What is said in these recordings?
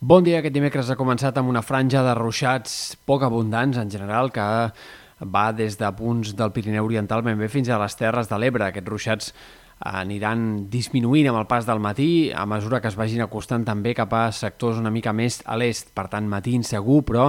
Bon dia. Aquest dimecres ha començat amb una franja de ruixats poc abundants en general que va des de punts del Pirineu Oriental ben bé fins a les Terres de l'Ebre. Aquests ruixats aniran disminuint amb el pas del matí a mesura que es vagin acostant també cap a sectors una mica més a l'est, per tant matí insegur, però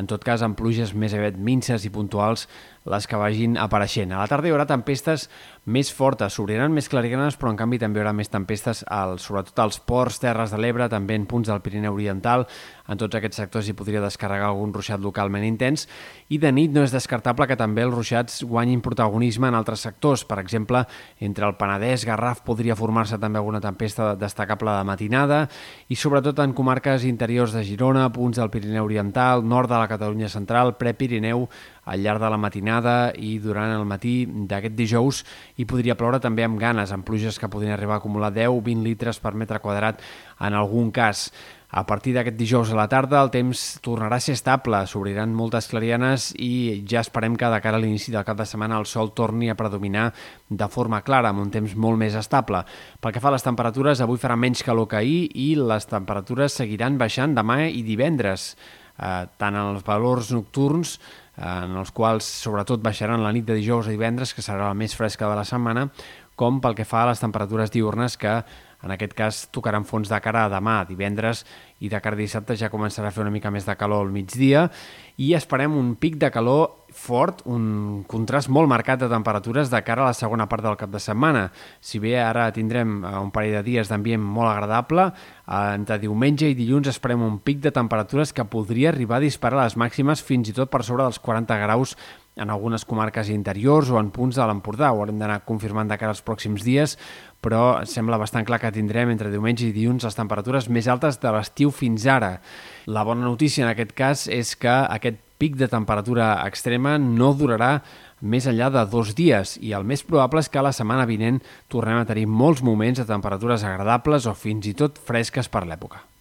en tot cas amb pluges més aviat minces i puntuals les que vagin apareixent. A la tarda hi haurà tempestes més fortes, s'obriran més clariganes, però en canvi també hi haurà més tempestes, al, sobretot als ports, terres de l'Ebre, també en punts del Pirineu Oriental. En tots aquests sectors hi podria descarregar algun ruixat localment intens i de nit no és descartable que també els ruixats guanyin protagonisme en altres sectors. Per exemple, entre el Penedès, Garraf, podria formar-se també alguna tempesta destacable de matinada i sobretot en comarques interiors de Girona, punts del Pirineu Oriental, nord de la Catalunya central, prepirineu, al llarg de la matinada i durant el matí d'aquest dijous hi podria ploure també amb ganes, amb pluges que podrien arribar a acumular 10-20 litres per metre quadrat en algun cas. A partir d'aquest dijous a la tarda el temps tornarà a ser estable, s'obriran moltes clarianes i ja esperem que de cara a l'inici del cap de setmana el sol torni a predominar de forma clara, amb un temps molt més estable. Pel que fa a les temperatures, avui farà menys calor que ahir i les temperatures seguiran baixant demà i divendres eh, tant en els valors nocturns, eh, en els quals sobretot baixaran la nit de dijous a divendres, que serà la més fresca de la setmana, com pel que fa a les temperatures diurnes que en aquest cas tocaran fons de cara a demà, divendres, i de cara a dissabte ja començarà a fer una mica més de calor al migdia i esperem un pic de calor fort, un contrast molt marcat de temperatures de cara a la segona part del cap de setmana. Si bé ara tindrem eh, un parell de dies d'ambient molt agradable, eh, entre diumenge i dilluns esperem un pic de temperatures que podria arribar a disparar les màximes fins i tot per sobre dels 40 graus en algunes comarques interiors o en punts de l'Empordà. Ho haurem d'anar confirmant de cara als pròxims dies, però sembla bastant clar que tindrem entre diumenge i dilluns les temperatures més altes de l'estiu fins ara. La bona notícia en aquest cas és que aquest pic de temperatura extrema no durarà més enllà de dos dies i el més probable és que la setmana vinent tornem a tenir molts moments de temperatures agradables o fins i tot fresques per l'època.